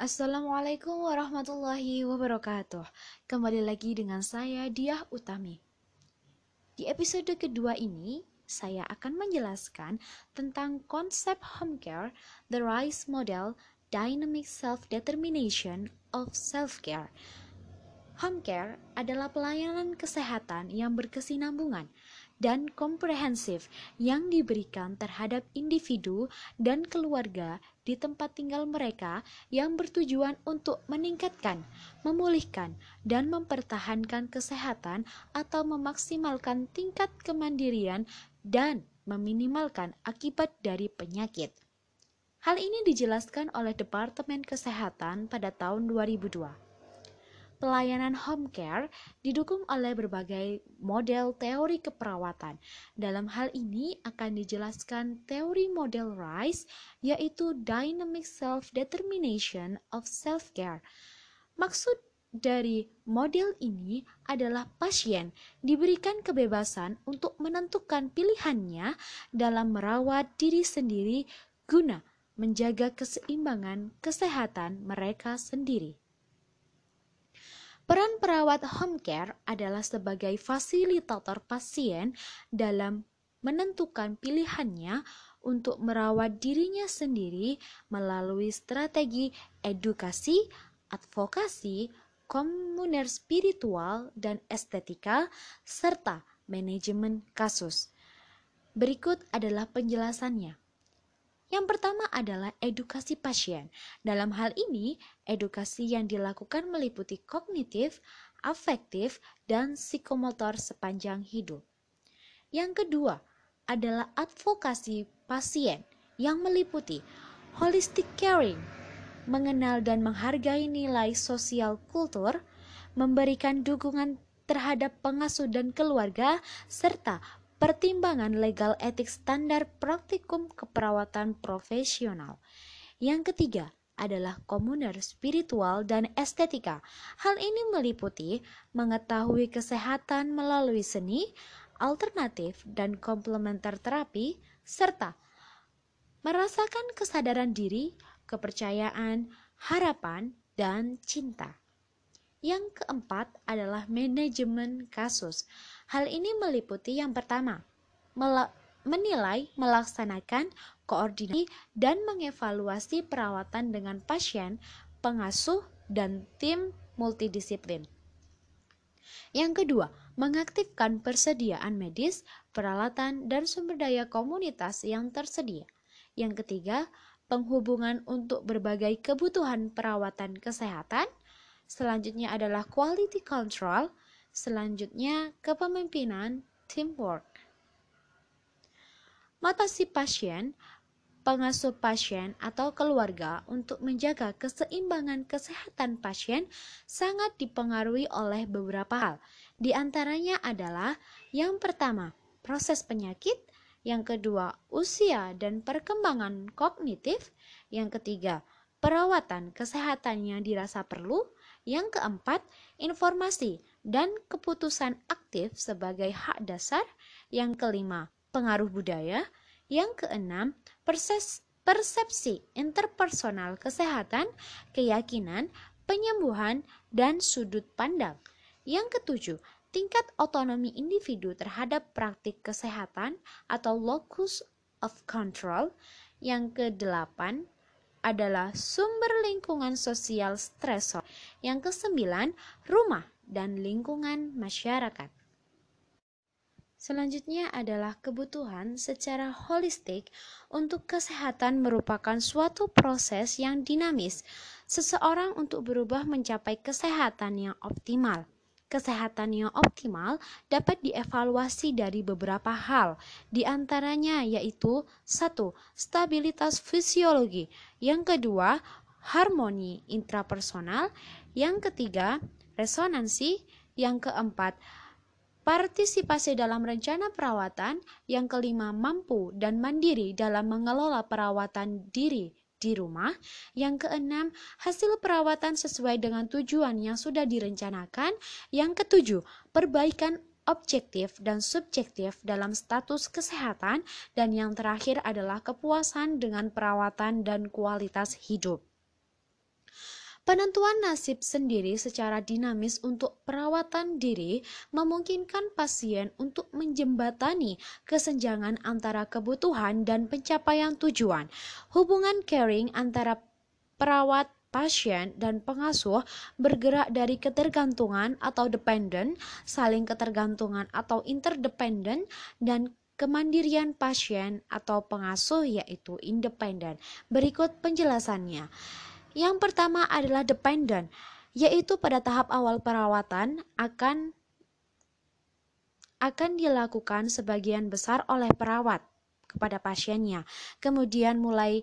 Assalamualaikum warahmatullahi wabarakatuh. Kembali lagi dengan saya Diah Utami. Di episode kedua ini, saya akan menjelaskan tentang konsep home care, the rise model, dynamic self-determination of self-care. Home care adalah pelayanan kesehatan yang berkesinambungan dan komprehensif yang diberikan terhadap individu dan keluarga di tempat tinggal mereka yang bertujuan untuk meningkatkan, memulihkan, dan mempertahankan kesehatan atau memaksimalkan tingkat kemandirian dan meminimalkan akibat dari penyakit. Hal ini dijelaskan oleh Departemen Kesehatan pada tahun 2002. Pelayanan home care didukung oleh berbagai model teori keperawatan. Dalam hal ini akan dijelaskan teori model RISE, yaitu Dynamic Self-Determination of Self-Care. Maksud dari model ini adalah pasien diberikan kebebasan untuk menentukan pilihannya dalam merawat diri sendiri guna menjaga keseimbangan kesehatan mereka sendiri. Peran perawat home care adalah sebagai fasilitator pasien dalam menentukan pilihannya untuk merawat dirinya sendiri melalui strategi edukasi, advokasi, komuner spiritual dan estetika, serta manajemen kasus. Berikut adalah penjelasannya. Yang pertama adalah edukasi pasien. Dalam hal ini, edukasi yang dilakukan meliputi kognitif, afektif, dan psikomotor sepanjang hidup. Yang kedua adalah advokasi pasien yang meliputi holistic caring, mengenal dan menghargai nilai sosial kultur, memberikan dukungan terhadap pengasuh dan keluarga, serta pertimbangan legal etik standar praktikum keperawatan profesional. Yang ketiga adalah komuner spiritual dan estetika. Hal ini meliputi mengetahui kesehatan melalui seni, alternatif dan komplementer terapi, serta merasakan kesadaran diri, kepercayaan, harapan, dan cinta. Yang keempat adalah manajemen kasus. Hal ini meliputi yang pertama, menilai, melaksanakan, koordinasi, dan mengevaluasi perawatan dengan pasien, pengasuh, dan tim multidisiplin. Yang kedua, mengaktifkan persediaan medis, peralatan, dan sumber daya komunitas yang tersedia. Yang ketiga, penghubungan untuk berbagai kebutuhan perawatan kesehatan, Selanjutnya adalah quality control. Selanjutnya kepemimpinan teamwork. Motivasi pasien, pengasuh pasien atau keluarga untuk menjaga keseimbangan kesehatan pasien sangat dipengaruhi oleh beberapa hal. Di antaranya adalah yang pertama, proses penyakit, yang kedua, usia dan perkembangan kognitif, yang ketiga, perawatan kesehatan yang dirasa perlu, yang keempat, informasi dan keputusan aktif sebagai hak dasar. Yang kelima, pengaruh budaya. Yang keenam, perses persepsi interpersonal kesehatan, keyakinan, penyembuhan, dan sudut pandang. Yang ketujuh, tingkat otonomi individu terhadap praktik kesehatan atau locus of control. Yang kedelapan, adalah sumber lingkungan sosial stresor. Yang kesembilan, rumah dan lingkungan masyarakat. Selanjutnya adalah kebutuhan secara holistik untuk kesehatan merupakan suatu proses yang dinamis. Seseorang untuk berubah mencapai kesehatan yang optimal. Kesehatan yang optimal dapat dievaluasi dari beberapa hal, di antaranya yaitu satu, stabilitas fisiologi, yang kedua, harmoni intrapersonal, yang ketiga, resonansi, yang keempat, partisipasi dalam rencana perawatan, yang kelima, mampu dan mandiri dalam mengelola perawatan diri di rumah. Yang keenam, hasil perawatan sesuai dengan tujuan yang sudah direncanakan. Yang ketujuh, perbaikan objektif dan subjektif dalam status kesehatan. Dan yang terakhir adalah kepuasan dengan perawatan dan kualitas hidup. Penentuan nasib sendiri secara dinamis untuk perawatan diri memungkinkan pasien untuk menjembatani kesenjangan antara kebutuhan dan pencapaian tujuan. Hubungan caring antara perawat pasien dan pengasuh bergerak dari ketergantungan atau dependent, saling ketergantungan atau interdependent, dan kemandirian pasien atau pengasuh yaitu independen. Berikut penjelasannya. Yang pertama adalah dependent, yaitu pada tahap awal perawatan akan akan dilakukan sebagian besar oleh perawat kepada pasiennya. Kemudian mulai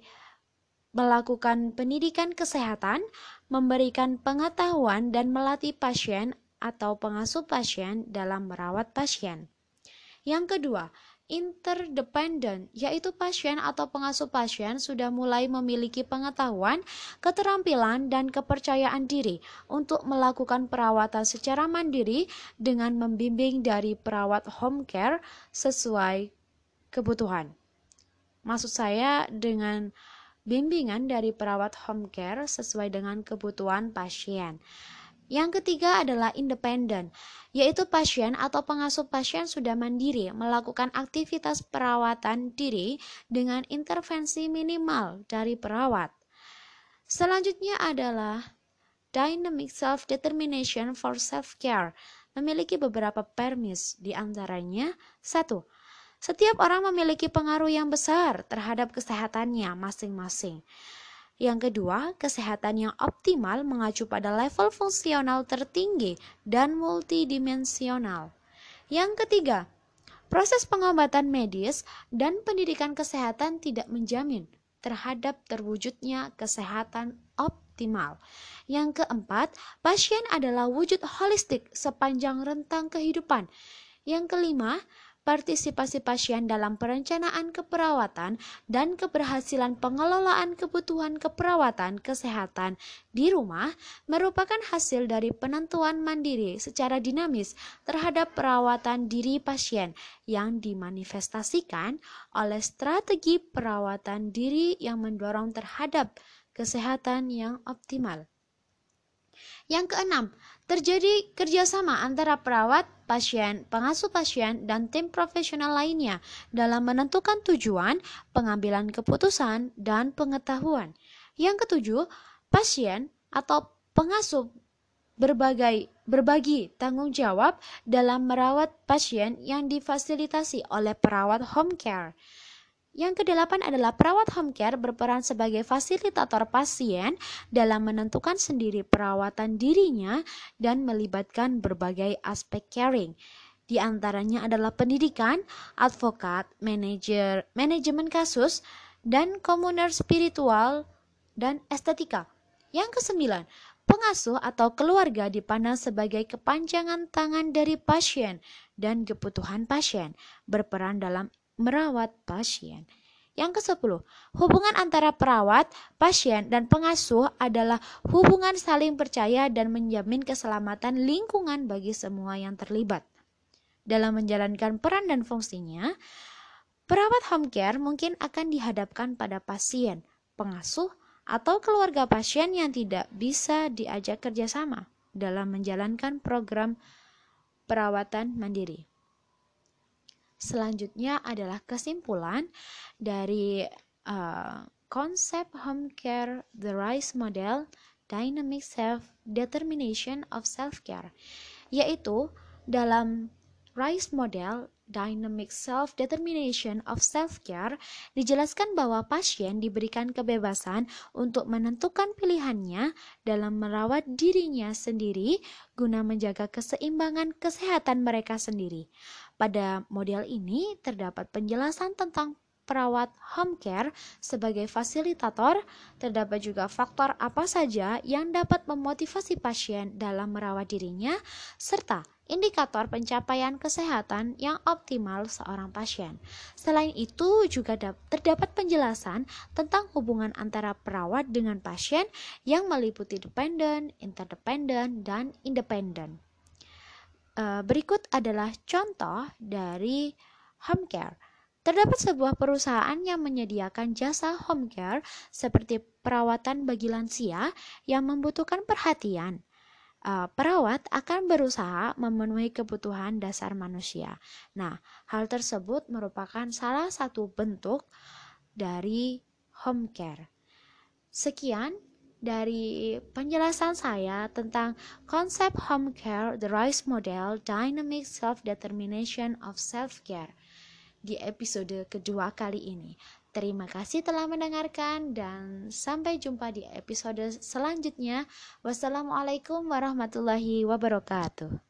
melakukan pendidikan kesehatan, memberikan pengetahuan dan melatih pasien atau pengasuh pasien dalam merawat pasien. Yang kedua, interdependent, yaitu pasien atau pengasuh pasien sudah mulai memiliki pengetahuan, keterampilan, dan kepercayaan diri untuk melakukan perawatan secara mandiri dengan membimbing dari perawat home care sesuai kebutuhan. Maksud saya dengan bimbingan dari perawat home care sesuai dengan kebutuhan pasien. Yang ketiga adalah independen, yaitu pasien atau pengasuh pasien sudah mandiri melakukan aktivitas perawatan diri dengan intervensi minimal dari perawat. Selanjutnya adalah dynamic self-determination for self-care, memiliki beberapa permis di antaranya satu, Setiap orang memiliki pengaruh yang besar terhadap kesehatannya masing-masing. Yang kedua, kesehatan yang optimal mengacu pada level fungsional tertinggi dan multidimensional. Yang ketiga, proses pengobatan medis dan pendidikan kesehatan tidak menjamin terhadap terwujudnya kesehatan optimal. Yang keempat, pasien adalah wujud holistik sepanjang rentang kehidupan. Yang kelima, partisipasi pasien dalam perencanaan keperawatan, dan keberhasilan pengelolaan kebutuhan keperawatan kesehatan di rumah merupakan hasil dari penentuan mandiri secara dinamis terhadap perawatan diri pasien yang dimanifestasikan oleh strategi perawatan diri yang mendorong terhadap kesehatan yang optimal. Yang keenam, terjadi kerjasama antara perawat, pasien, pengasuh pasien, dan tim profesional lainnya dalam menentukan tujuan, pengambilan keputusan, dan pengetahuan. Yang ketujuh, pasien atau pengasuh berbagai berbagi tanggung jawab dalam merawat pasien yang difasilitasi oleh perawat home care. Yang kedelapan adalah perawat home care berperan sebagai fasilitator pasien dalam menentukan sendiri perawatan dirinya dan melibatkan berbagai aspek caring. Di antaranya adalah pendidikan, advokat, manajer, manajemen kasus, dan komuner spiritual dan estetika. Yang kesembilan, pengasuh atau keluarga dipandang sebagai kepanjangan tangan dari pasien dan kebutuhan pasien, berperan dalam merawat pasien. Yang ke-10, hubungan antara perawat, pasien, dan pengasuh adalah hubungan saling percaya dan menjamin keselamatan lingkungan bagi semua yang terlibat. Dalam menjalankan peran dan fungsinya, perawat home care mungkin akan dihadapkan pada pasien, pengasuh, atau keluarga pasien yang tidak bisa diajak kerjasama dalam menjalankan program perawatan mandiri. Selanjutnya adalah kesimpulan dari uh, konsep home care the RISE model dynamic self determination of self care yaitu dalam RISE model Dynamic Self-Determination of Self-Care dijelaskan bahwa pasien diberikan kebebasan untuk menentukan pilihannya dalam merawat dirinya sendiri guna menjaga keseimbangan kesehatan mereka sendiri. Pada model ini terdapat penjelasan tentang perawat home care sebagai fasilitator, terdapat juga faktor apa saja yang dapat memotivasi pasien dalam merawat dirinya, serta indikator pencapaian kesehatan yang optimal seorang pasien. Selain itu, juga terdapat penjelasan tentang hubungan antara perawat dengan pasien yang meliputi dependent, interdependent, dan independent. Eh, berikut adalah contoh dari home care. Terdapat sebuah perusahaan yang menyediakan jasa home care seperti perawatan bagi lansia yang membutuhkan perhatian. Uh, perawat akan berusaha memenuhi kebutuhan dasar manusia. Nah, hal tersebut merupakan salah satu bentuk dari home care. Sekian dari penjelasan saya tentang konsep home care, the RISE model, dynamic self-determination of self-care di episode kedua kali ini. Terima kasih telah mendengarkan dan sampai jumpa di episode selanjutnya. Wassalamualaikum warahmatullahi wabarakatuh.